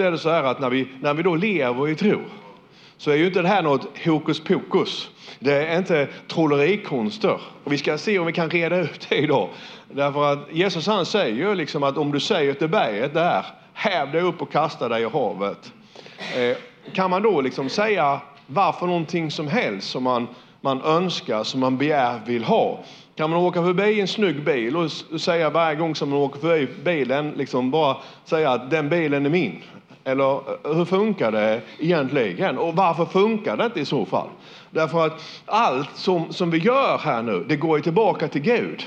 är det så här att när vi, när vi då lever i tro så är ju inte det här något hokus pokus. Det är inte trollerikonster. Och vi ska se om vi kan reda ut det idag. Därför att Jesus han säger ju liksom att om du säger till berget där, häv dig upp och kasta dig i havet. Eh, kan man då liksom säga varför någonting som helst som man, man önskar, som man begär, vill ha? Kan man åka förbi en snygg bil och säga varje gång som man åker förbi bilen, liksom bara säga att den bilen är min? Eller eh, hur funkar det egentligen? Och varför funkar det inte i så fall? Därför att allt som, som vi gör här nu, det går ju tillbaka till Gud.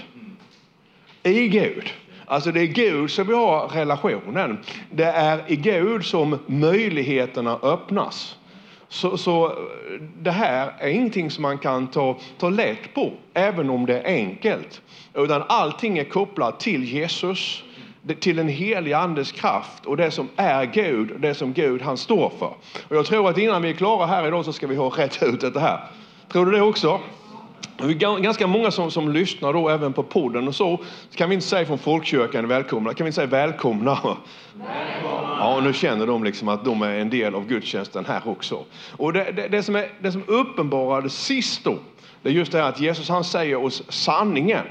I Gud. Alltså det är Gud som vi har relationen. Det är i Gud som möjligheterna öppnas. Så, så eh, det här är ingenting som man kan ta, ta lätt på, även om det är enkelt. Utan allting är kopplat till Jesus, till den heliga Andes kraft och det som är Gud, det som Gud han står för. Och jag tror att innan vi är klara här idag så ska vi ha rätt ut det här. Tror du det också? Vi är ganska många som, som lyssnar då även på podden och så. så kan vi inte säga från folkkyrkan välkomna, kan vi inte säga välkomna? välkomna. Ja, nu känner de liksom att de är en del av gudstjänsten här också. Och det, det, det som, är, det som uppenbarades sist då, det är just det här att Jesus han säger oss sanningen.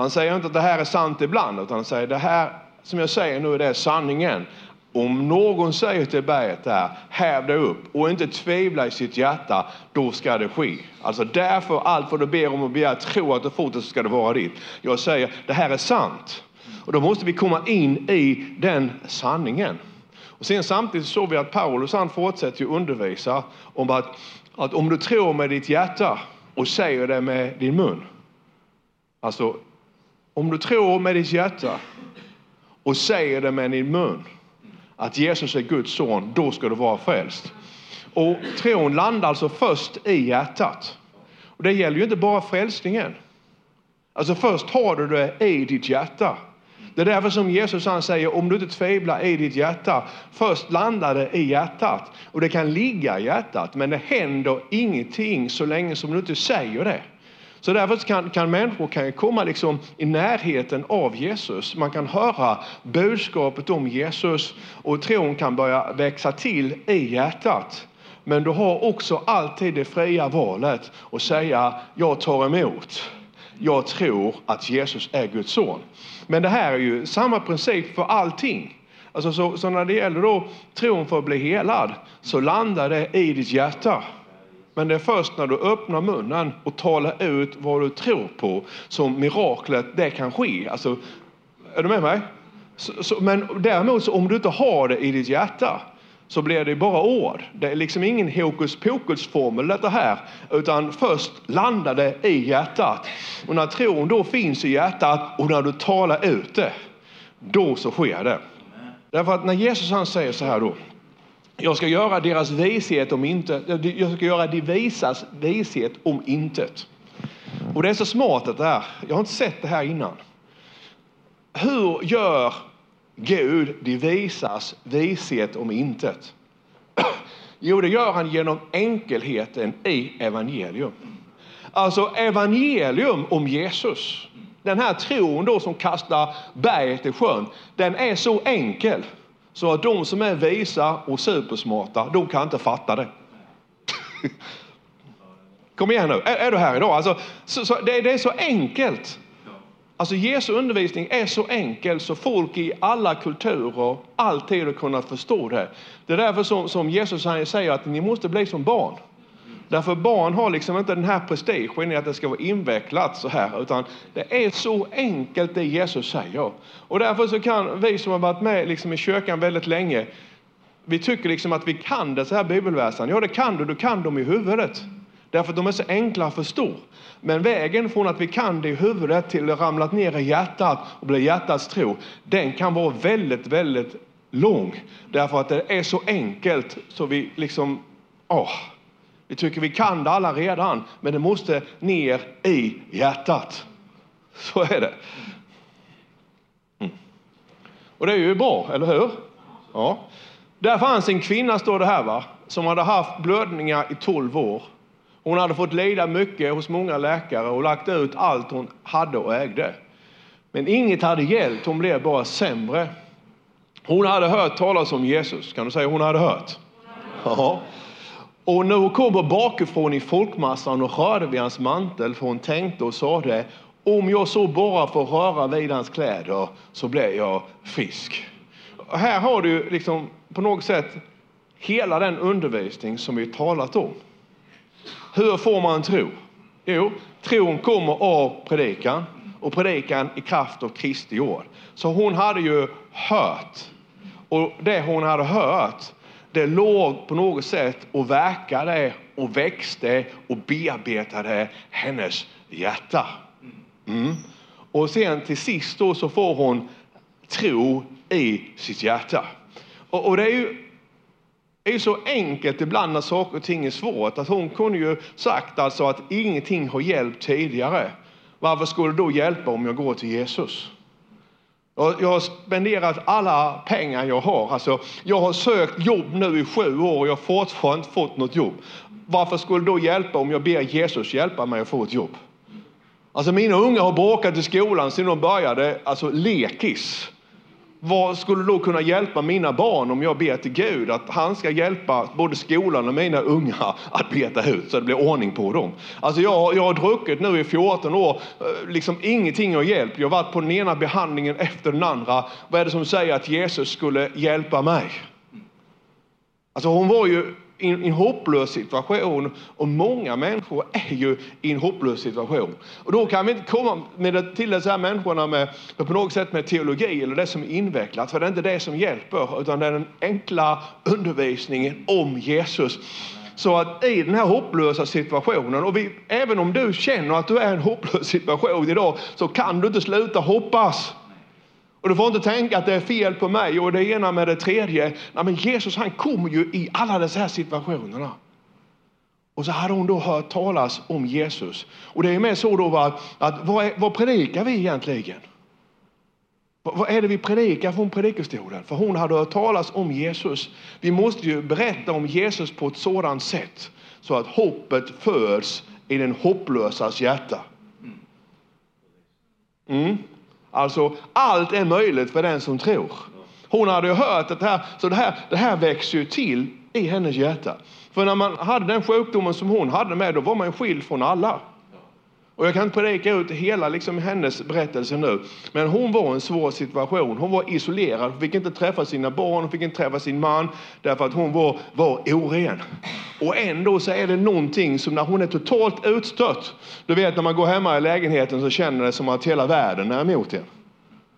Han säger inte att det här är sant ibland, utan han säger det här som jag säger nu, det är sanningen. Om någon säger till berget där, häv dig upp och inte tvivla i sitt hjärta, då ska det ske. Alltså därför allt vad du ber om och begär, tro att du får det så ska det vara ditt. Jag säger, det här är sant. Och då måste vi komma in i den sanningen. Och sen samtidigt såg vi att Paulus han fortsätter ju undervisa om att, att om du tror med ditt hjärta och säger det med din mun. Alltså, om du tror med ditt hjärta och säger det med din mun att Jesus är Guds son, då ska du vara frälst. Och tron landar alltså först i hjärtat. Och det gäller ju inte bara frälsningen. Alltså först har du det i ditt hjärta. Det är därför som Jesus han säger om du inte tvivlar i ditt hjärta, först landar det i hjärtat. Och det kan ligga i hjärtat, men det händer ingenting så länge som du inte säger det. Så därför kan, kan människor kan komma liksom i närheten av Jesus. Man kan höra budskapet om Jesus och tron kan börja växa till i hjärtat. Men du har också alltid det fria valet att säga jag tar emot. Jag tror att Jesus är Guds son. Men det här är ju samma princip för allting. Alltså så, så när det gäller då tron för att bli helad så landar det i ditt hjärta. Men det är först när du öppnar munnen och talar ut vad du tror på som miraklet det kan ske. Alltså, är du med mig? Så, så, men däremot så om du inte har det i ditt hjärta så blir det bara ord. Det är liksom ingen hokus pokus formel detta här, utan först landar det i hjärtat. Och när tron då finns i hjärtat och när du talar ut det, då så sker det. Därför att när Jesus han säger så här då, jag ska göra deras vishet om inte, jag ska göra de visas vishet om intet. Och det är så smart det här. Jag har inte sett det här innan. Hur gör Gud de visas vishet om intet? Jo, det gör han genom enkelheten i evangelium. Alltså evangelium om Jesus. Den här tron då som kastar berget i sjön, den är så enkel så att de som är visa och supersmarta, de kan inte fatta det. Kom igen nu, är, är du här idag? Alltså, så, så, det, det, är så enkelt. Alltså Jesu undervisning är så enkel så folk i alla kulturer alltid har kunnat förstå det. Det är därför som, som Jesus säger att ni måste bli som barn. Därför barn har liksom inte den här prestigen i att det ska vara invecklat så här, utan det är så enkelt det Jesus säger. Och därför så kan vi som har varit med liksom i kyrkan väldigt länge, vi tycker liksom att vi kan dessa här bibelversen. Ja, det kan du, du kan dem i huvudet. Därför att de är så enkla att förstå. Men vägen från att vi kan det i huvudet till att ramlat ner i hjärtat och blir hjärtats tro, den kan vara väldigt, väldigt lång. Därför att det är så enkelt så vi liksom, åh, vi tycker vi kan det alla redan, men det måste ner i hjärtat. Så är det. Mm. Och det är ju bra, eller hur? Ja. Där fanns en kvinna, står det här, va? som hade haft blödningar i 12 år. Hon hade fått lida mycket hos många läkare och lagt ut allt hon hade och ägde. Men inget hade hjälpt, hon blev bara sämre. Hon hade hört talas om Jesus. Kan du säga hon hade hört? Ja. Och när hon kommer bakifrån i folkmassan och rörde vid hans mantel, för hon tänkte och sa det, om jag så bara får röra vid hans kläder så blir jag frisk. Och här har du liksom på något sätt hela den undervisning som vi talat om. Hur får man tro? Jo, tron kommer av predikan och predikan i kraft av Kristi ord. Så hon hade ju hört och det hon hade hört det låg på något sätt och verkade och växte och bearbetade hennes hjärta. Mm. Och sen till sist då så får hon tro i sitt hjärta. Och, och det är ju är ju så enkelt ibland när saker och ting är svårt. Att hon kunde ju sagt alltså att ingenting har hjälpt tidigare. Varför skulle det då hjälpa om jag går till Jesus? Jag har spenderat alla pengar jag har. Alltså, jag har sökt jobb nu i sju år och jag har fortfarande inte fått något jobb. Varför skulle det då hjälpa om jag ber Jesus hjälpa mig att få ett jobb? Alltså mina unga har bråkat i skolan sedan de började, alltså lekis. Vad skulle då kunna hjälpa mina barn om jag ber till Gud att han ska hjälpa både skolan och mina unga att beta ut så det blir ordning på dem? Alltså jag, jag har druckit nu i 14 år, eh, liksom ingenting har hjälpt. Jag har varit på den ena behandlingen efter den andra. Vad är det som säger att Jesus skulle hjälpa mig? Alltså hon var ju i en hopplös situation och många människor är ju i en hopplös situation. Och då kan vi inte komma med till dessa människorna med, på något sätt med teologi eller det som är invecklat, för det är inte det som hjälper, utan det är den enkla undervisningen om Jesus. Så att i den här hopplösa situationen, och vi, även om du känner att du är i en hopplös situation idag, så kan du inte sluta hoppas. Och du får inte tänka att det är fel på mig och det ena med det tredje. Nej, men Jesus han kommer ju i alla dessa här situationerna. Och så hade hon då hört talas om Jesus. Och det är med så då att, att vad, är, vad predikar vi egentligen? Vad är det vi predikar från predikostolen? För hon hade hört talas om Jesus. Vi måste ju berätta om Jesus på ett sådant sätt så att hoppet föds i den hopplösas hjärta. Mm. Alltså, allt är möjligt för den som tror. Hon hade ju hört att det här, så det här, det här växer ju till i hennes hjärta. För när man hade den sjukdomen som hon hade med, då var man skild från alla. Och jag kan inte predika ut hela liksom, hennes berättelse nu, men hon var i en svår situation. Hon var isolerad, hon fick inte träffa sina barn, hon fick inte träffa sin man därför att hon var, var oren. Och ändå så är det någonting som när hon är totalt utstött, du vet när man går hemma i lägenheten så känner det som att hela världen är emot en.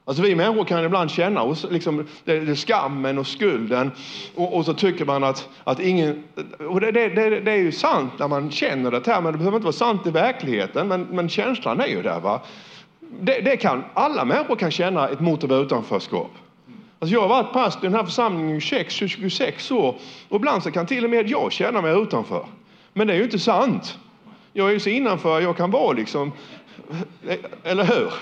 Alltså vi människor kan ibland känna oss, liksom, det, det skammen och skulden och, och, så tycker man att, att ingen... Och det, det, det, det är ju sant när man känner det här, men det behöver inte vara sant i verkligheten. Men, men känslan är ju där. Va? Det, det kan, alla människor kan känna ett mått av utanförskap. Alltså jag har varit pastor i den här församlingen i 26 år och ibland så kan till och med jag känna mig utanför. Men det är ju inte sant. Jag är ju så innanför jag kan vara liksom. Eh, eller hur?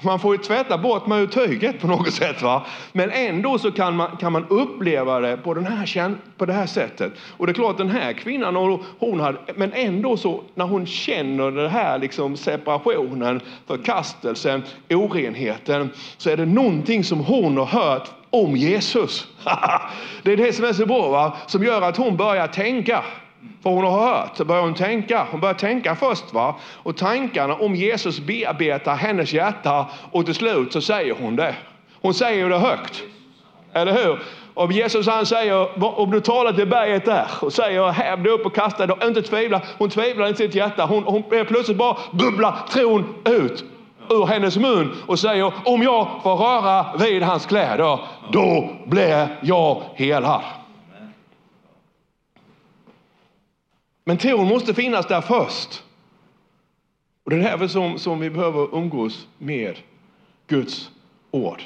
Man får ju tvätta bort mig ur tyget på något sätt. Va? Men ändå så kan man, kan man uppleva det på, den här, på det här sättet. Och det är klart, den här kvinnan, hon hade, men ändå så när hon känner den här liksom separationen, förkastelsen, orenheten, så är det någonting som hon har hört om Jesus. det är det som är så bra, va? som gör att hon börjar tänka. För hon har hört, så börjar hon tänka. Hon börjar tänka först. va? Och tankarna om Jesus bearbetar hennes hjärta och till slut så säger hon det. Hon säger det högt. Eller hur? Om Jesus han säger, om du talar till berget där och säger häv dig upp och kasta dig, inte tvivla. Hon tvivlar inte i sitt hjärta. Hon, hon plötsligt bara bubblar tron ut ur hennes mun och säger om jag får röra vid hans kläder, då blir jag helad. Men tron måste finnas där först. Och det är därför som, som vi behöver umgås med Guds ord.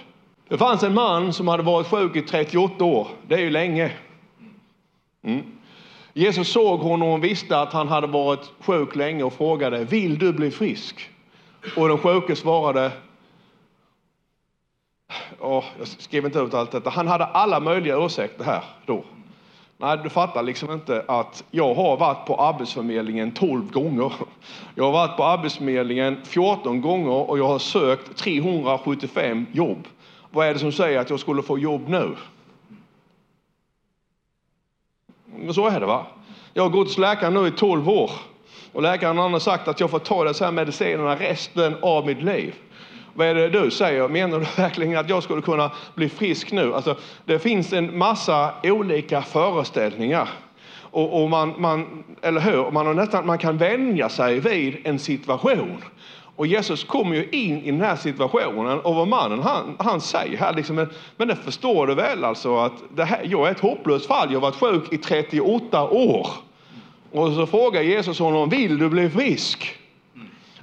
Det fanns en man som hade varit sjuk i 38 år. Det är ju länge. Mm. Jesus såg honom och visste att han hade varit sjuk länge och frågade, vill du bli frisk? Och den sjuke svarade, oh, jag skrev inte ut allt detta, han hade alla möjliga ursäkter här då. Nej, du fattar liksom inte att jag har varit på Arbetsförmedlingen 12 gånger. Jag har varit på Arbetsförmedlingen 14 gånger och jag har sökt 375 jobb. vad är det som säger att jag skulle få jobb nu? Så är det va. Jag har gått hos läkaren nu i 12 år och läkaren har sagt att jag får ta dessa här medicinerna resten av mitt liv. Vad är det du säger? Menar du verkligen att jag skulle kunna bli frisk nu? Alltså, det finns en massa olika föreställningar. Och, och man, man, eller hur? Man, har nästan, man kan vänja sig vid en situation. Och Jesus kommer ju in i den här situationen och vad mannen han, han säger här liksom, men, men det förstår du väl alltså att det här, jag är ett hopplöst fall, jag har varit sjuk i 38 år. Och så frågar Jesus honom, vill du bli frisk?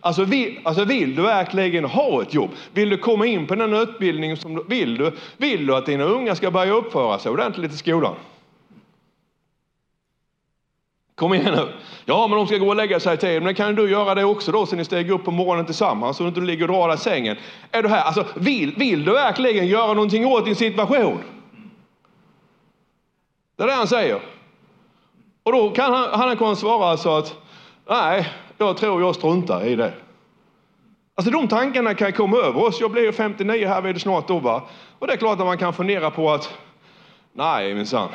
Alltså vill, alltså vill du verkligen ha ett jobb? Vill du komma in på den utbildning som du vill? Du, vill du att dina unga ska börja uppföra sig ordentligt i skolan? Kom igen nu. Ja, men de ska gå och lägga sig i tid. Men kan du göra det också då så ni stiger upp på morgonen tillsammans så du inte ligger och drar i sängen? Är du här? Alltså, vill, vill du verkligen göra någonting åt din situation? Det är det han säger. Och då kan han, han kan svara så att nej, jag tror jag struntar i det. Alltså de tankarna kan komma över oss. Jag blir ju 59 här vid snart då va. Och det är klart att man kan fundera på att nej minsann,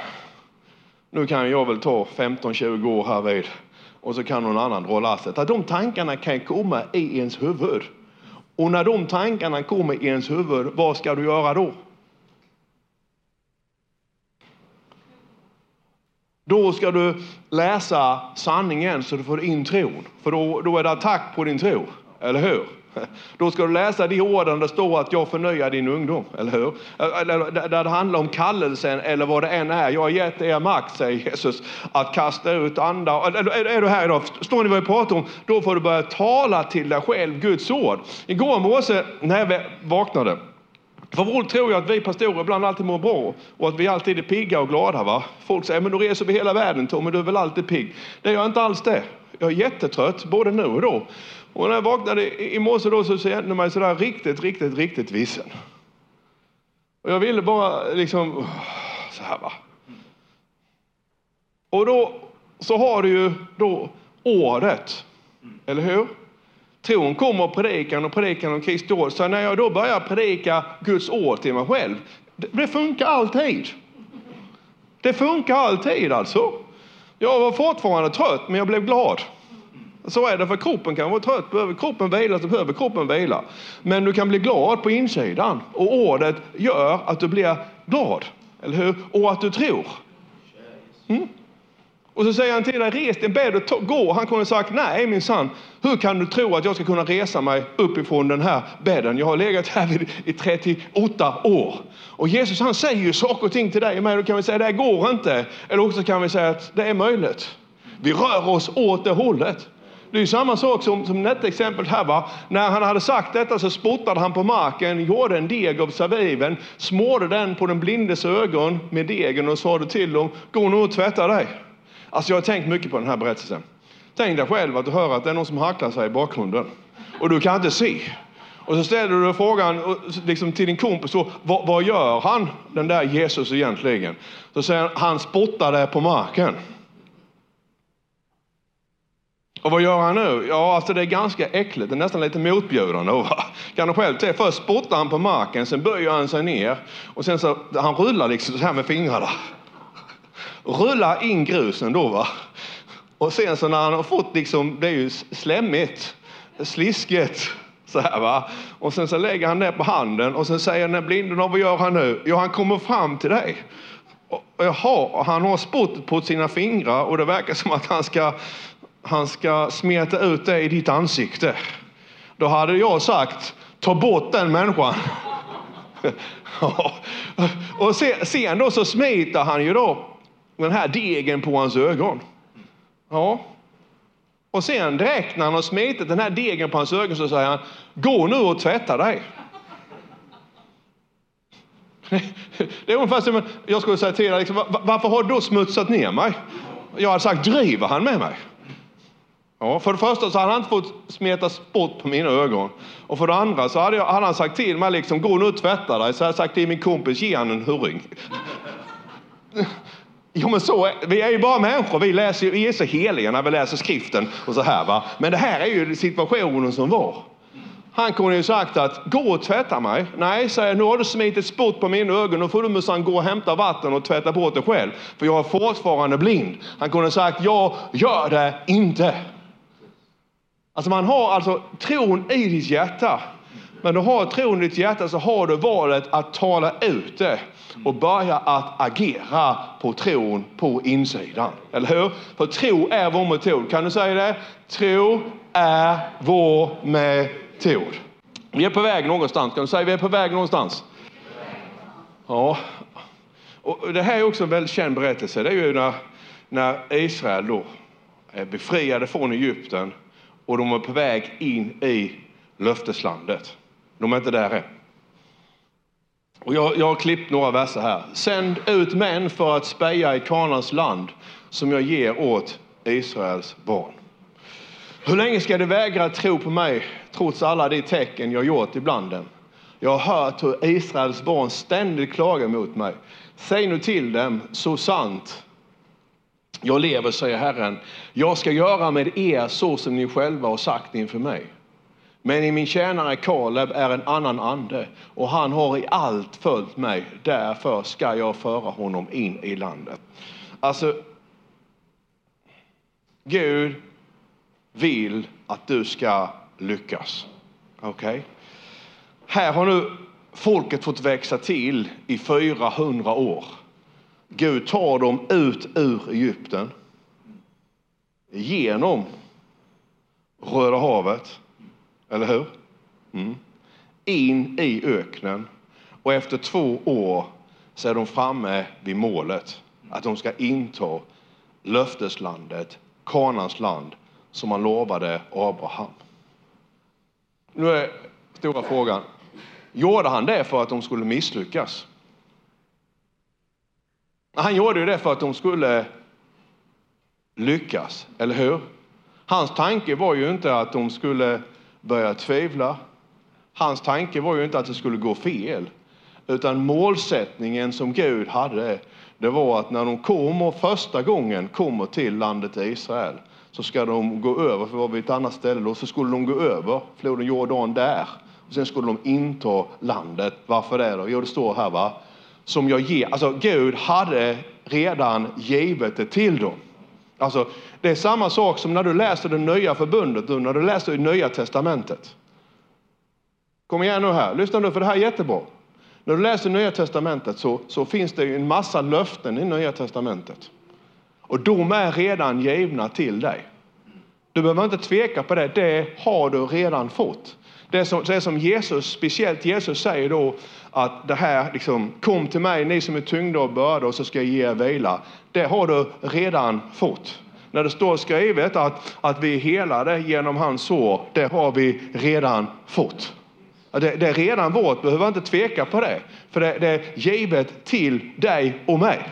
nu kan jag väl ta 15-20 år här vid och så kan någon annan dra lasset. Att de tankarna kan komma i ens huvud. Och när de tankarna kommer i ens huvud, vad ska du göra då? Då ska du läsa sanningen så du får in tron. För då, då är det attack på din tro, eller hur? Då ska du läsa de orden där det står att jag förnyar din ungdom, eller hur? Där det handlar om kallelsen eller vad det än är. Jag har gett er makt, säger Jesus, att kasta ut andar. Är, är du här idag? Står ni vad jag pratar om? Då får du börja tala till dig själv Guds ord. Igår morse när jag vaknade för vår tror jag att vi pastorer ibland alltid mår bra och att vi alltid är pigga och glada. Va? Folk säger, men då reser vi hela världen Tommy, du är väl alltid pigg? Det är jag inte alls det. Jag är jättetrött, både nu och då. Och när jag vaknade i morse då så kände jag mig sådär riktigt, riktigt, riktigt vissen. Och jag ville bara liksom, så här va. Och då så har du ju då ordet, eller hur? Tron kommer och predikan och predikan om Kristi ord. Så när jag då börjar predika Guds ord till mig själv, det, det funkar alltid. Det funkar alltid alltså. Jag var fortfarande trött, men jag blev glad. Så är det, för kroppen kan vara trött. Behöver kroppen vila så behöver kroppen vila. Men du kan bli glad på insidan och ordet gör att du blir glad. Eller hur? Och att du tror. Mm? Och så säger han till dig, res din bädd och gå. Han kunde sagt, nej min son, hur kan du tro att jag ska kunna resa mig uppifrån den här bädden? Jag har legat här i 38 år. Och Jesus han säger ju saker och ting till dig och mig. Då kan vi säga, det går inte. Eller också kan vi säga att det är möjligt. Vi rör oss åt det hållet. Det är samma sak som, som detta exempel här. Va? När han hade sagt detta så spottade han på marken, gjorde en deg av saviven, smorde den på den blindes ögon med degen och sa till dem, gå nu och tvätta dig. Alltså jag har tänkt mycket på den här berättelsen. Tänk dig själv att du hör att det är någon som hacklar sig i bakgrunden och du kan inte se. Och så ställer du frågan liksom till din kompis, så, vad, vad, gör han, den där Jesus egentligen? Så säger han, han spottade på marken. Och vad gör han nu? Ja, alltså det är ganska äckligt, det är nästan lite motbjudande. Va? Kan du själv se, först spottar han på marken, sen böjer han sig ner och sen så, han rullar liksom så här med fingrarna rulla in grusen då va. Och sen så när han har fått liksom, det är ju slemmigt, slisket så här va. Och sen så lägger han det på handen och sen säger den blinden, vad gör han nu? Jo, han kommer fram till dig. Och, jaha, han har spottet på sina fingrar och det verkar som att han ska, han ska smeta ut det i ditt ansikte. Då hade jag sagt, ta bort den människan. och sen, sen då så smiter han ju då den här degen på hans ögon. Ja. Och sen direkt när han har smitit den här degen på hans ögon så säger han, gå nu och tvätta dig. Det är ungefär som jag skulle säga till dig, liksom, varför har du smutsat ner mig? Jag hade sagt, driver han med mig? Ja, för det första så hade han inte fått smeta spott på mina ögon. Och för det andra så hade, jag, hade han sagt till mig, liksom, gå nu och tvätta dig. Så hade jag sagt till min kompis, ge han en hurring. Jo, men så, vi är ju bara människor. Vi, läser, vi är så heliga när vi läser skriften och så här. Va? Men det här är ju situationen som var. Han kunde ju sagt att gå och tvätta mig. Nej, säger nu har du smitit spott på mina ögon. Nu får du minsann gå och hämta vatten och tvätta bort dig själv. För jag är fortfarande blind. Han kunde sagt jag gör det inte. Alltså man har alltså tron i ditt hjärta. Men du har tron i ditt hjärta så har du valet att tala ut det och börja att agera på tron på insidan. Eller hur? För tro är vår metod. Kan du säga det? Tro är vår metod. Vi är på väg någonstans. Kan du säga vi är på väg någonstans? Ja. Och det här är också en väldigt känd berättelse. Det är ju när, när Israel då är befriade från Egypten och de är på väg in i löfteslandet. De är inte där än. Och jag, jag har klippt några verser här. Sänd ut män för att speja i Kanans land som jag ger åt Israels barn. Hur länge ska de vägra tro på mig trots alla de tecken jag gjort ibland dem? Jag har hört hur Israels barn ständigt klagar mot mig. Säg nu till dem, så sant jag lever, säger Herren. Jag ska göra med er så som ni själva har sagt inför mig. Men i min tjänare Kaleb är en annan ande och han har i allt följt mig. Därför ska jag föra honom in i landet. Alltså, Gud vill att du ska lyckas. Okej? Okay? Här har nu folket fått växa till i 400 år. Gud tar dem ut ur Egypten, genom Röda havet, eller hur? Mm. In i öknen och efter två år så är de framme vid målet att de ska inta löfteslandet, Kanans land, som han lovade Abraham. Nu är stora frågan, gjorde han det för att de skulle misslyckas? Han gjorde ju det för att de skulle lyckas, eller hur? Hans tanke var ju inte att de skulle Börjar tvivla. Hans tanke var ju inte att det skulle gå fel, utan målsättningen som Gud hade, det var att när de kommer första gången kommer till landet Israel så ska de gå över, för var vid ett annat ställe då, så skulle de gå över floden Jordan där. Och sen skulle de inta landet. Varför det då? Jo, det står här va, som jag ger. Alltså Gud hade redan givet det till dem. Alltså, det är samma sak som när du läser det nya förbundet, när du läser det nya testamentet. Kom igen nu här, lyssna nu för det här är jättebra. När du läser nya testamentet så, så finns det en massa löften i nya testamentet. Och de är redan givna till dig. Du behöver inte tveka på det, det har du redan fått. Det som, det som Jesus, speciellt Jesus säger då att det här liksom, kom till mig ni som är tyngda och börda och så ska jag ge er vila. Det har du redan fått. När det står skrivet att, att vi är helade genom hans sår, det har vi redan fått. Det, det är redan vårt, behöver inte tveka på det. För det, det är givet till dig och mig.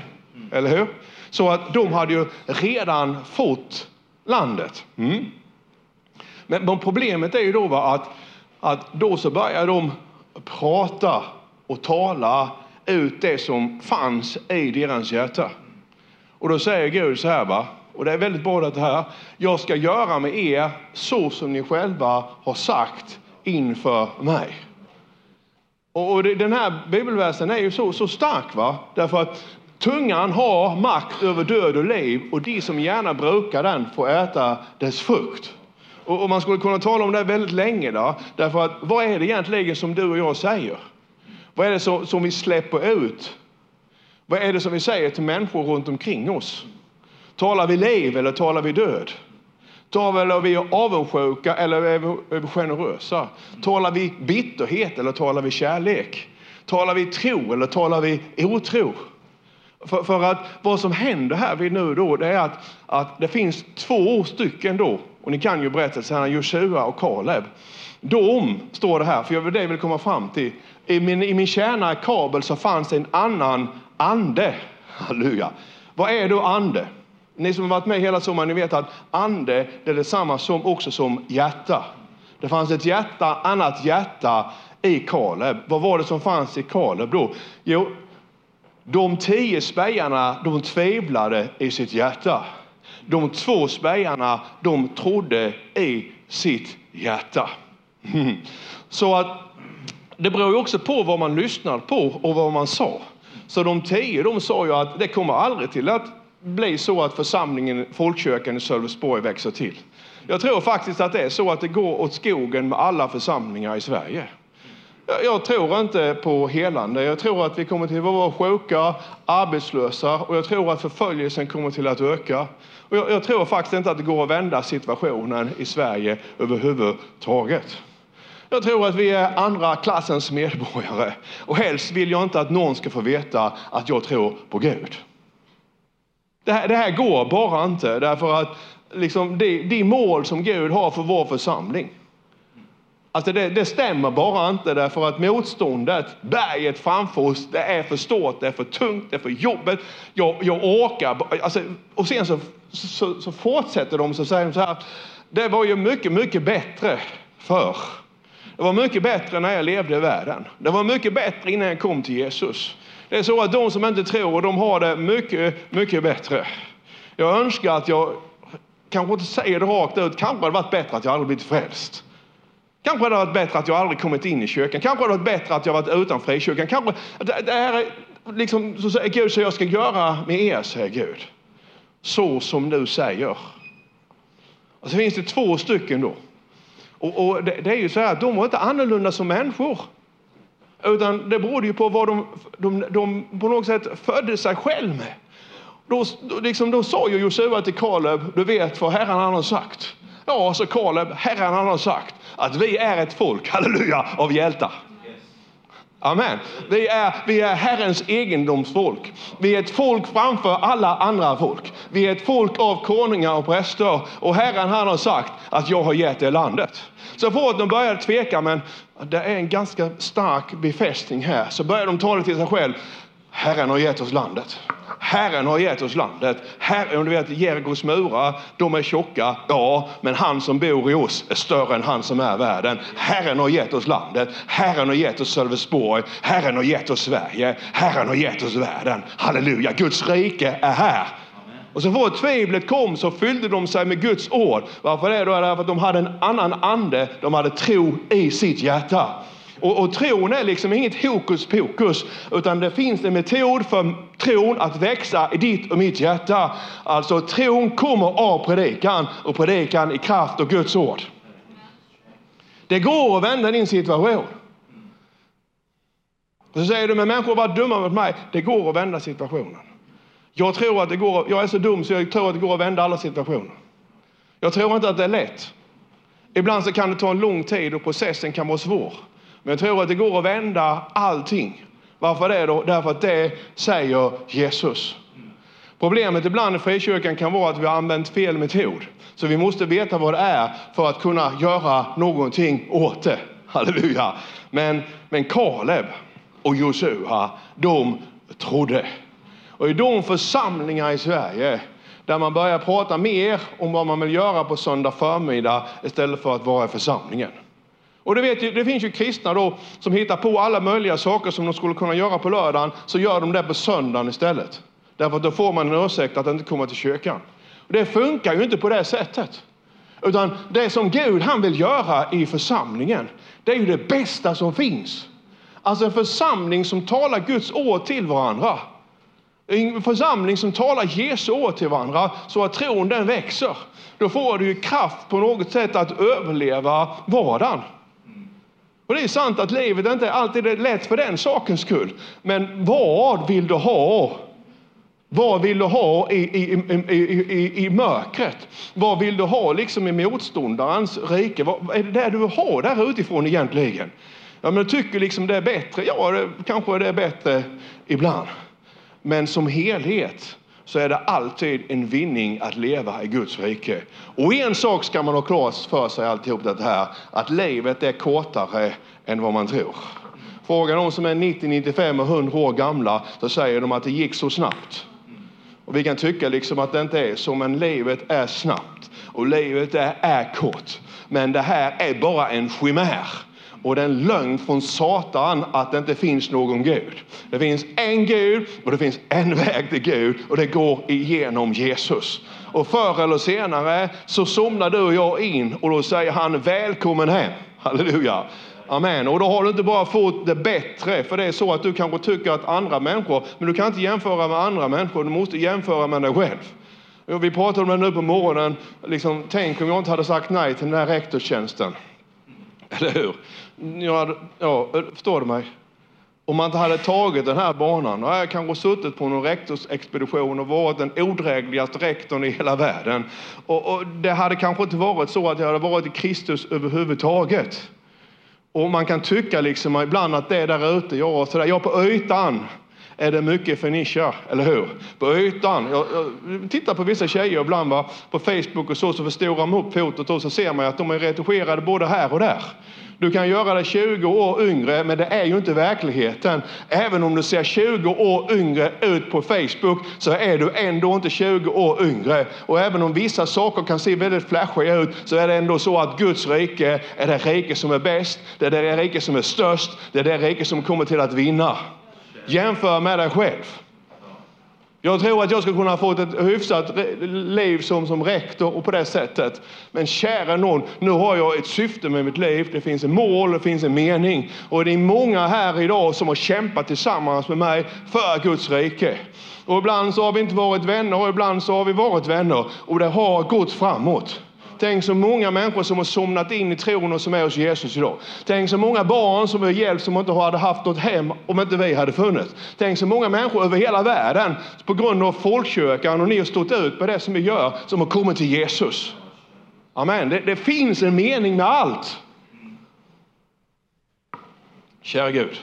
Eller hur? Så att de hade ju redan fått landet. Mm. Men, men, problemet är ju då att, att då så börjar de prata och tala ut det som fanns i deras hjärta. Och då säger Gud så här, va? och det är väldigt bra det här. Jag ska göra med er så som ni själva har sagt inför mig. Och den här bibelversen är ju så, så stark, va? därför att tungan har makt över död och liv och de som gärna brukar den får äta dess frukt. Och, man skulle kunna tala om det väldigt länge, då, därför att vad är det egentligen som du och jag säger? Vad är det som, som vi släpper ut? Vad är det som vi säger till människor runt omkring oss? Talar vi liv eller talar vi död? Talar vi avundsjuka eller är vi generösa? Talar vi bitterhet eller talar vi kärlek? Talar vi tro eller talar vi otro? För, för att vad som händer här vid nu då, det är att, att det finns två stycken då, och ni kan ju berättelserna Josua och Kaleb. De, står det här, för jag vill det jag vill komma fram till. I min, i min tjänare Kabel så fanns en annan ande. Halleluja. Vad är då ande? Ni som har varit med hela sommaren, ni vet att ande det är detsamma som också som hjärta. Det fanns ett hjärta, annat hjärta i Kaleb. Vad var det som fanns i Kaleb då? Jo, de tio spejarna, de tvivlade i sitt hjärta. De två spejarna, de trodde i sitt hjärta. Så att det beror ju också på vad man lyssnar på och vad man sa. Så de tio de sa ju att det kommer aldrig till att bli så att församlingen, folkkyrkan i Sölvesborg växer till. Jag tror faktiskt att det är så att det går åt skogen med alla församlingar i Sverige. Jag tror inte på helande. Jag tror att vi kommer till att vara sjuka, arbetslösa och jag tror att förföljelsen kommer till att öka. Och jag, jag tror faktiskt inte att det går att vända situationen i Sverige överhuvudtaget. Jag tror att vi är andra klassens medborgare och helst vill jag inte att någon ska få veta att jag tror på Gud. Det här, det här går bara inte därför att liksom, de, de mål som Gud har för vår församling Alltså det, det, stämmer bara inte därför att motståndet, berget framför oss, det är för stort, det är för tungt, det är för jobbigt. Jag, jag orkar. Alltså, och sen så, så, så fortsätter de så säger de så här. Det var ju mycket, mycket bättre förr. Det var mycket bättre när jag levde i världen. Det var mycket bättre innan jag kom till Jesus. Det är så att de som inte tror, de har det mycket, mycket bättre. Jag önskar att jag, kanske inte säger det rakt ut, kanske hade varit bättre att jag aldrig blivit frälst. Kanske hade det varit bättre att jag aldrig kommit in i kyrkan. Kanske hade det varit bättre att jag varit utan frikyrkan. Kanske, det, det här är liksom, så säger Gud, så jag ska göra med er, säger Gud. Så som du säger. Och så finns det två stycken då. Och, och det, det, är ju så här att de var inte annorlunda som människor. Utan det berodde ju på vad de, de, de på något sätt födde sig själv med. Då, liksom, då sa ju Josua till Kaleb, du vet vad Herren han har sagt. Ja, så Kaleb, Herren han har sagt att vi är ett folk, halleluja, av hjältar. Amen. Vi är, vi är Herrens egendomsfolk. Vi är ett folk framför alla andra folk. Vi är ett folk av konungar och präster. Och Herren han har sagt att jag har gett er landet. Så fort de började tveka, men det är en ganska stark befästning här, så börjar de tala till sig själv. Herren har gett oss landet. Herren har gett oss landet. Herren, du vet, Jerikos murar, de är tjocka, ja, men han som bor i oss är större än han som är världen. Herren har gett oss landet. Herren har gett oss Sölvesborg. Herren har gett oss Sverige. Herren har gett oss världen. Halleluja, Guds rike är här. Och så fort tvivlet kom så fyllde de sig med Guds ord. Varför det? Då? Därför att de hade en annan ande. De hade tro i sitt hjärta. Och, och tron är liksom inget hokus pokus, utan det finns en metod för tron att växa i ditt och mitt hjärta. Alltså tron kommer av predikan och predikan i kraft av Guds ord. Det går att vända din situation. Och så säger du, men människor var dumma mot mig. Det går att vända situationen. Jag tror att det går, jag är så dum så jag tror att det går att vända alla situationer. Jag tror inte att det är lätt. Ibland så kan det ta en lång tid och processen kan vara svår. Men jag tror att det går att vända allting. Varför det då? Därför att det säger Jesus. Problemet ibland i frikyrkan kan vara att vi har använt fel metod. Så vi måste veta vad det är för att kunna göra någonting åt det. Halleluja. Men, men Kaleb och Josua, de trodde. Och i de församlingar i Sverige där man börjar prata mer om vad man vill göra på söndag förmiddag istället för att vara i församlingen. Och det, vet, det finns ju kristna då som hittar på alla möjliga saker som de skulle kunna göra på lördagen, så gör de det på söndagen istället. Därför att då får man en ursäkt att inte komma till kyrkan. Och det funkar ju inte på det sättet. Utan det som Gud han vill göra i församlingen, det är ju det bästa som finns. Alltså en församling som talar Guds ord till varandra. En församling som talar Jesu ord till varandra så att tron den växer. Då får du ju kraft på något sätt att överleva vardagen. Och det är sant att livet inte alltid är lätt för den sakens skull. Men vad vill du ha? Vad vill du ha i, i, i, i, i mörkret? Vad vill du ha liksom i motståndarens rike? Vad är det där du vill ha där utifrån egentligen? Ja, men du tycker liksom det är bättre. Ja, det, kanske det är bättre ibland. Men som helhet så är det alltid en vinning att leva i Guds rike. Och en sak ska man ha klart för sig alltihop det här, att livet är kortare än vad man tror. Fråga de som är 90, 95 och 100 år gamla så säger de att det gick så snabbt. Och vi kan tycka liksom att det inte är så, men livet är snabbt och livet är, är kort. Men det här är bara en chimär och det är en lögn från Satan att det inte finns någon Gud. Det finns en Gud och det finns en väg till Gud och det går igenom Jesus. Och förr eller senare så somnar du och jag in och då säger han välkommen hem. Halleluja. Amen. Och då har du inte bara fått det bättre, för det är så att du kanske tycker att andra människor, men du kan inte jämföra med andra människor, du måste jämföra med dig själv. Vi pratade om det nu på morgonen, liksom, tänk om jag inte hade sagt nej till den här rektorstjänsten. Eller hur? Ja, ja, förstår du mig? Om man inte hade tagit den här banan, då hade jag kanske suttit på någon rektorsexpedition och varit den odrägligaste rektorn i hela världen. Och, och, det hade kanske inte varit så att jag hade varit i Kristus överhuvudtaget. Och man kan tycka liksom ibland att det är där ute, jag, så där, ja på ytan är det mycket fenischer, eller hur? På ytan. Jag, jag tittar på vissa tjejer ibland va, på Facebook och så, så förstorar de upp fotot och så ser man att de är retuscherade både här och där. Du kan göra dig 20 år yngre, men det är ju inte verkligheten. Även om du ser 20 år yngre ut på Facebook så är du ändå inte 20 år yngre. Och även om vissa saker kan se väldigt flashiga ut så är det ändå så att Guds rike är det rike som är bäst, det är det rike som är störst, det är det rike som kommer till att vinna. Jämför med dig själv. Jag tror att jag skulle kunna fått ett hyfsat liv som, som rektor och på det sättet. Men kära någon, nu har jag ett syfte med mitt liv. Det finns ett mål, det finns en mening. Och det är många här idag som har kämpat tillsammans med mig för Guds rike. Och ibland så har vi inte varit vänner och ibland så har vi varit vänner. Och det har gått framåt. Tänk så många människor som har somnat in i tron och som är hos Jesus idag. Tänk så många barn som har hjälp som inte hade haft något hem om inte vi hade funnits. Tänk så många människor över hela världen på grund av folkkyrkan och ni har stått ut med det som vi gör som har kommit till Jesus. Amen. Det, det finns en mening med allt. Kära Gud.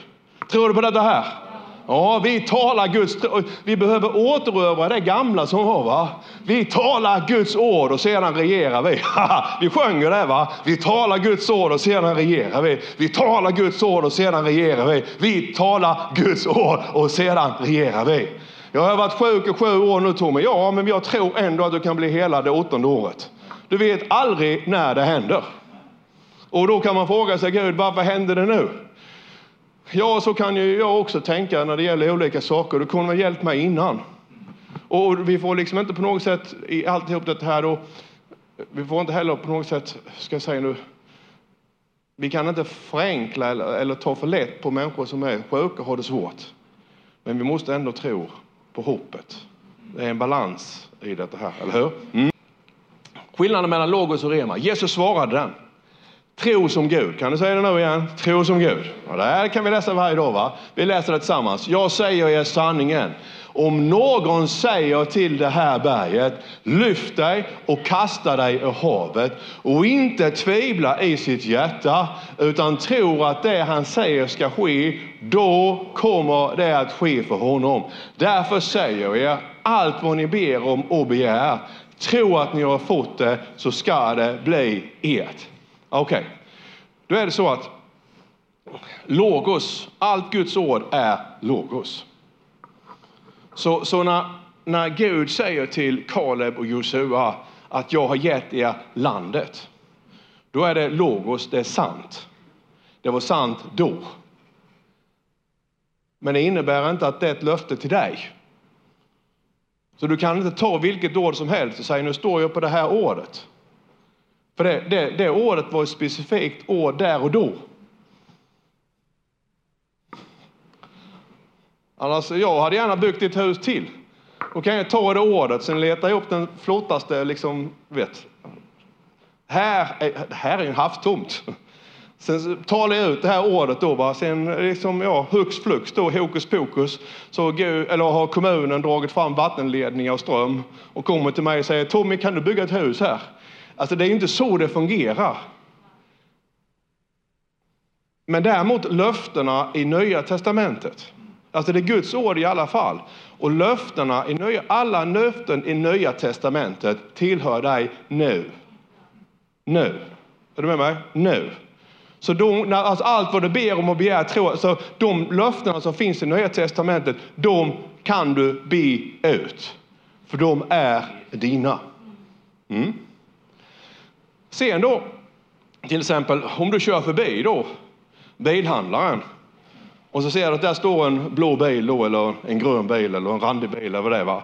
Tror du på detta här? Ja, vi talar Guds... Vi behöver återerövra det gamla som var. Va? Vi talar Guds ord och sedan regerar vi. vi sjunger det va. Vi talar Guds ord och sedan regerar vi. Vi talar Guds ord och sedan regerar vi. Vi talar Guds ord och sedan regerar vi. Jag har varit sjuk i sju år nu Tommy. Ja, men jag tror ändå att du kan bli hela det åttonde året. Du vet aldrig när det händer. Och då kan man fråga sig, Gud, varför händer det nu? Ja, så kan ju jag också tänka när det gäller olika saker. Du kunde ha hjälpt mig innan. Och vi får liksom inte på något sätt i alltihop det här då, vi får inte heller på något sätt, ska jag säga nu, vi kan inte förenkla eller, eller ta för lätt på människor som är sjuka och har det svårt. Men vi måste ändå tro på hoppet. Det är en balans i detta här, eller hur? Mm. Skillnaden mellan logos och rema. Jesus svarade den. Tro som Gud. Kan du säga det nu igen? Tro som Gud. Och det här kan vi läsa varje dag. Va? Vi läser det tillsammans. Jag säger er sanningen. Om någon säger till det här berget, lyft dig och kasta dig i havet och inte tvivla i sitt hjärta utan tror att det han säger ska ske, då kommer det att ske för honom. Därför säger jag er, allt vad ni ber om och begär, tro att ni har fått det så ska det bli ert. Okej, okay. då är det så att logos, allt Guds ord är logos. Så, så när, när Gud säger till Kaleb och Josua att jag har gett er landet, då är det logos, det är sant. Det var sant då. Men det innebär inte att det är ett löfte till dig. Så du kan inte ta vilket ord som helst och säga nu står jag på det här ordet. För det, det, det ordet var ett specifikt ord där och då. Annars, jag hade gärna byggt ett hus till. Då kan jag ta det ordet, sen leta upp den flottaste, liksom, vet. Här är, här är en havstomt. Sen talar jag ut det här ordet. då, va? sen liksom, ja, hux flux då, hokus pokus, så Gud, eller har kommunen dragit fram vattenledningar och ström och kommer till mig och säger Tommy, kan du bygga ett hus här? Alltså det är inte så det fungerar. Men däremot löftena i Nya Testamentet. Alltså det är Guds ord i alla fall. Och löftena i nya, alla löften i Nya Testamentet tillhör dig nu. Nu. Är du med mig? Nu. Så de, alltså allt vad du ber om och begär, tro, så de löftena som finns i Nya Testamentet, de kan du be ut. För de är dina. Mm. Sen då, till exempel om du kör förbi då bilhandlaren och så ser du att där står en blå bil då, eller en grön bil eller en randig bil eller vad det är. Va?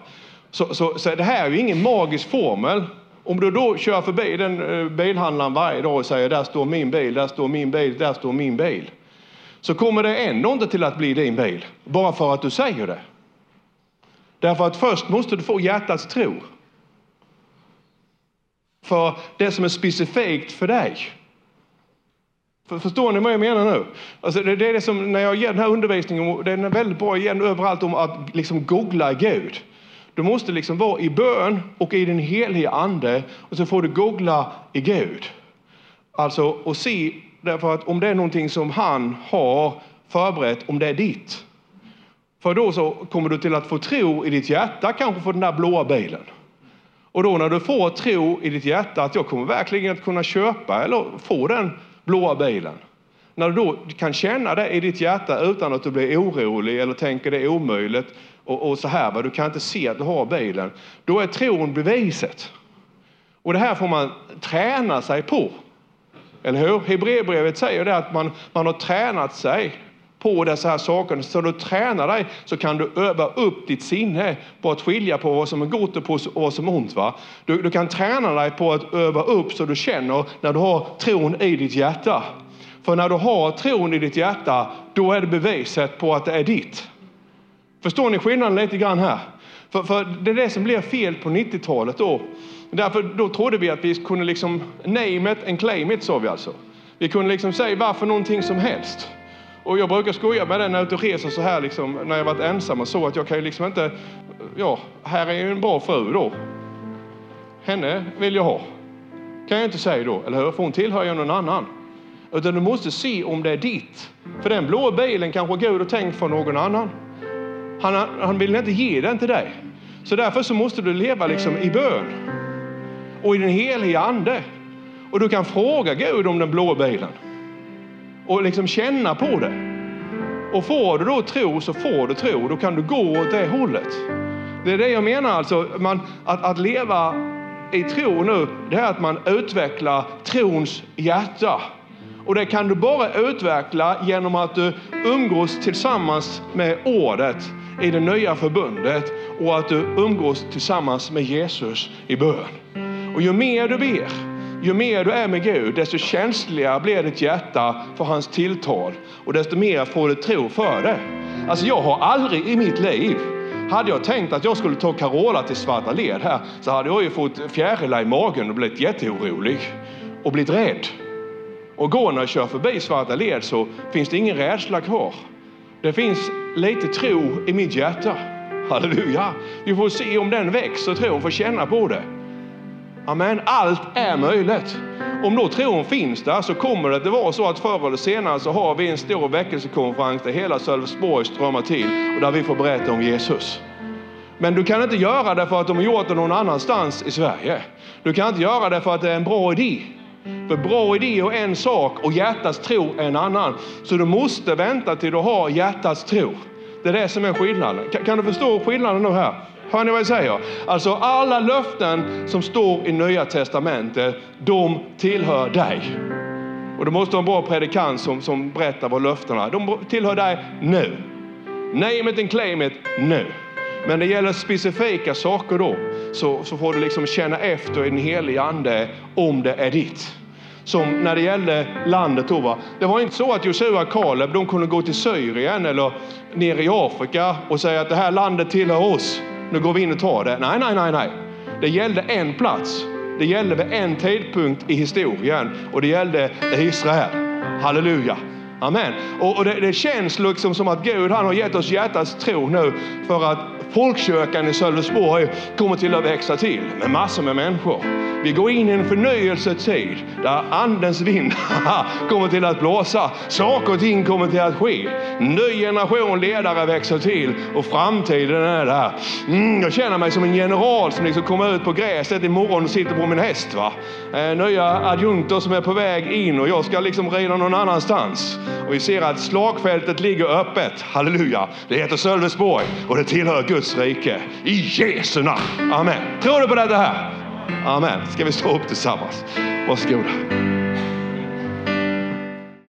Så, så, så det här är ju ingen magisk formel Om du då kör förbi den eh, bilhandlaren varje dag och säger där står min bil, där står min bil, där står min bil. Så kommer det ändå inte till att bli din bil, bara för att du säger det. Därför att först måste du få hjärtats tro. För det som är specifikt för dig. Förstår ni vad jag menar nu? Alltså det, det är det som när jag ger den här undervisningen, den är väldigt bra igen överallt om att liksom googla Gud. Du måste liksom vara i bön och i den heliga ande och så får du googla i Gud. Alltså och se, därför att om det är någonting som han har förberett, om det är ditt. För då så kommer du till att få tro i ditt hjärta kanske för den där blåa bilen. Och då när du får tro i ditt hjärta att jag kommer verkligen att kunna köpa eller få den blåa bilen. När du då kan känna det i ditt hjärta utan att du blir orolig eller tänker det är omöjligt och, och så här, va? du kan inte se att du har bilen. Då är tron beviset. Och det här får man träna sig på. Eller hur? Hebreerbrevet säger det att man, man har tränat sig på dessa här saker. Så du tränar dig så kan du öva upp ditt sinne på att skilja på vad som är gott och på vad som är ont. Va? Du, du kan träna dig på att öva upp så du känner när du har tron i ditt hjärta. För när du har tron i ditt hjärta, då är det beviset på att det är ditt. Förstår ni skillnaden lite grann här? För, för det är det som blev fel på 90-talet då. Därför då trodde vi att vi kunde liksom name it and claim it, sa vi alltså. Vi kunde liksom säga varför någonting som helst. Och jag brukar skoja med det när jag är ute och reser så här liksom, när jag varit ensam och så att jag kan ju liksom inte, ja, här är ju en bra fru då. Henne vill jag ha. Kan jag inte säga då, eller hur? För hon tillhör ju någon annan. Utan du måste se om det är ditt. För den blå bilen kanske Gud har tänkt för någon annan. Han, han vill inte ge den till dig. Så därför så måste du leva liksom i bön. Och i den heliga ande. Och du kan fråga Gud om den blå bilen och liksom känna på det. Och får du då tro så får du tro, då kan du gå åt det hållet. Det är det jag menar alltså, man, att, att leva i tro nu, det är att man utvecklar trons hjärta. Och det kan du bara utveckla genom att du umgås tillsammans med ordet i det nya förbundet och att du umgås tillsammans med Jesus i bön. Och ju mer du ber, ju mer du är med Gud, desto känsligare blir ditt hjärta för hans tilltal och desto mer får du tro för det. Alltså jag har aldrig i mitt liv hade jag tänkt att jag skulle ta Carola till Svarta led här så hade jag ju fått fjärilar i magen och blivit jätteorolig och blivit rädd. Och går när jag kör förbi Svarta led så finns det ingen rädsla kvar. Det finns lite tro i mitt hjärta. Halleluja! Vi får se om den växer, tron, får känna på det. Amen. Allt är möjligt. Om då tron finns där så kommer det att vara så att förr eller senare så har vi en stor väckelsekonferens där hela Sölvesborg strömmar till och där vi får berätta om Jesus. Men du kan inte göra det för att de har gjort det någon annanstans i Sverige. Du kan inte göra det för att det är en bra idé. För bra idé är en sak och hjärtats tro är en annan. Så du måste vänta till du har hjärtats tro. Det är det som är skillnaden. Kan, kan du förstå skillnaden nu här? Hör ni vad jag säger? Alltså alla löften som står i Nya Testamentet, de tillhör dig. Och du måste ha en bra predikant som, som berättar vad löftena är. De tillhör dig nu. Name it and claim it nu. Men det gäller specifika saker då, så, så får du liksom känna efter i den helige Ande om det är ditt. Som när det gällde landet då. Va? Det var inte så att Josua och Kaleb de kunde gå till Syrien eller ner i Afrika och säga att det här landet tillhör oss nu går vi in och tar det. Nej, nej, nej, nej. Det gällde en plats. Det gällde vid en tidpunkt i historien och det gällde Israel. Halleluja. Amen. Och, och det, det, känns liksom som att Gud han har gett oss hjärtats tro nu för att folkkyrkan i Sölvesborg kommer till att växa till med massor med människor. Vi går in i en förnyelsetid där andens vind kommer till att blåsa. Saker och ting kommer till att ske. Ny generation ledare växer till och framtiden är där. Mm, jag känner mig som en general som liksom kommer ut på gräset imorgon och sitter på min häst. Va? Eh, nya adjunkter som är på väg in och jag ska liksom rida någon annanstans. Och vi ser att slagfältet ligger öppet. Halleluja. Det heter Sölvesborg och det tillhör Gud. Guds rike. I Jesu namn. Amen. Tror du på detta här? Amen. Ska vi stå upp tillsammans? Varsågoda.